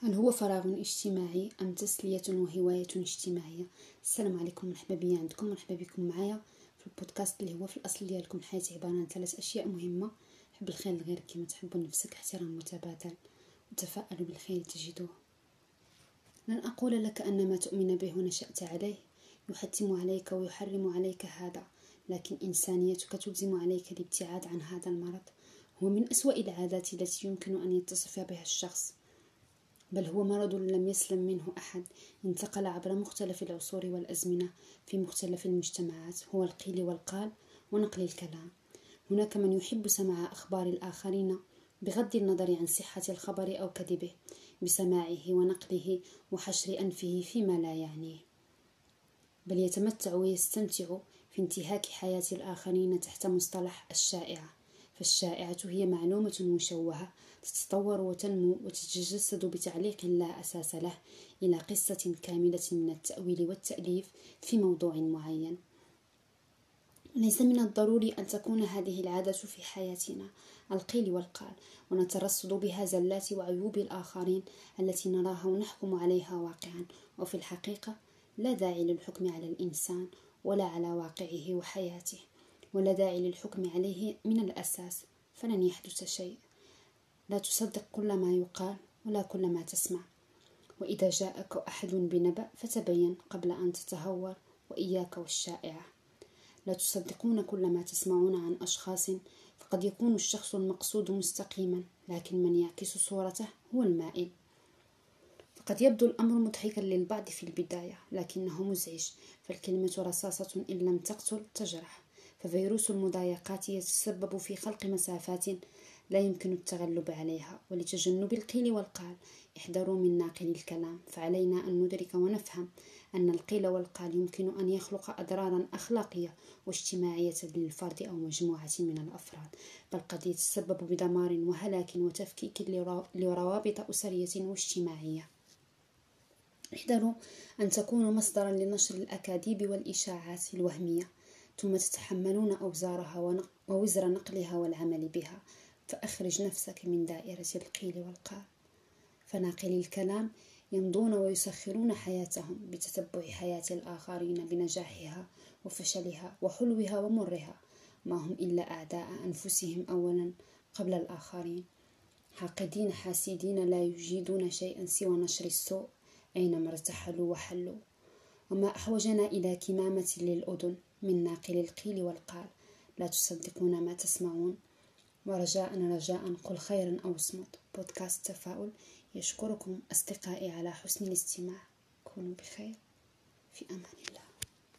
هل هو فراغ اجتماعي أم تسلية وهواية اجتماعية؟ السلام عليكم مرحبا بيا عندكم مرحبا بكم معايا في البودكاست اللي هو في الأصل ديالكم. حياتي عبارة عن ثلاث أشياء مهمة. حب الخير لغيرك كما تحب نفسك احترام متبادل وتفاءل بالخير تجدوه لن أقول لك أن ما تؤمن به ونشأت عليه. يحتم عليك ويحرم عليك هذا لكن إنسانيتك تلزم عليك الابتعاد عن هذا المرض. هو من أسوأ العادات التي يمكن أن يتصف بها الشخص. بل هو مرض لم يسلم منه أحد. انتقل عبر مختلف العصور والأزمنة في مختلف المجتمعات هو القيل والقال ونقل الكلام. هناك من يحب سماع أخبار الآخرين بغض النظر عن صحة الخبر أو كذبه بسماعه ونقله وحشر أنفه فيما لا يعنيه. بل يتمتع ويستمتع في انتهاك حياة الآخرين تحت مصطلح الشائعة. فالشائعة هي معلومة مشوهة تتطور وتنمو وتتجسد بتعليق لا أساس له إلى قصة كاملة من التأويل والتأليف في موضوع معين. ليس من الضروري أن تكون هذه العادة في حياتنا القيل والقال ونترصد بها زلات وعيوب الآخرين التي نراها ونحكم عليها واقعا. وفي الحقيقة لا داعي للحكم على الإنسان ولا على واقعه وحياته. ولا داعي للحكم عليه من الأساس فلن يحدث شيء. لا تصدق كل ما يقال ولا كل ما تسمع. وإذا جاءك أحد بنبأ فتبين قبل أن تتهور وإياك والشائعة. لا تصدقون كل ما تسمعون عن أشخاص فقد يكون الشخص المقصود مستقيما لكن من يعكس صورته هو المائل. قد يبدو الأمر مضحكا للبعض في البداية لكنه مزعج فالكلمة رصاصة إن لم تقتل تجرح. ففيروس المضايقات يتسبب في خلق مسافات لا يمكن التغلب عليها ولتجنب القيل والقال. احذروا من ناقل الكلام فعلينا أن ندرك ونفهم أن القيل والقال يمكن أن يخلق أضرارا أخلاقية واجتماعية للفرد أو مجموعة من الأفراد بل قد يتسبب بدمار وهلاك وتفكيك لروابط أسرية واجتماعية. احذروا أن تكونوا مصدرا لنشر الأكاذيب والإشاعات الوهمية. ثم تتحملون أوزارها ووزر نقلها والعمل بها فأخرج نفسك من دائرة القيل والقال. فناقلي الكلام يمضون ويسخرون حياتهم بتتبع حياة الآخرين بنجاحها وفشلها وحلوها ومرها. ما هم إلا أعداء أنفسهم أولا قبل الآخرين. حاقدين حاسدين لا يجيدون شيئا سوى نشر السوء أينما ارتحلوا وحلوا. وما أحوجنا إلى كمامة للأذن. من ناقل القيل والقال. لا تصدقون ما تسمعون. ورجاء رجاء قل خيرا أو اصمت. بودكاست تفاؤل. يشكركم أصدقائي على حسن الاستماع. كونوا بخير. في أمان الله.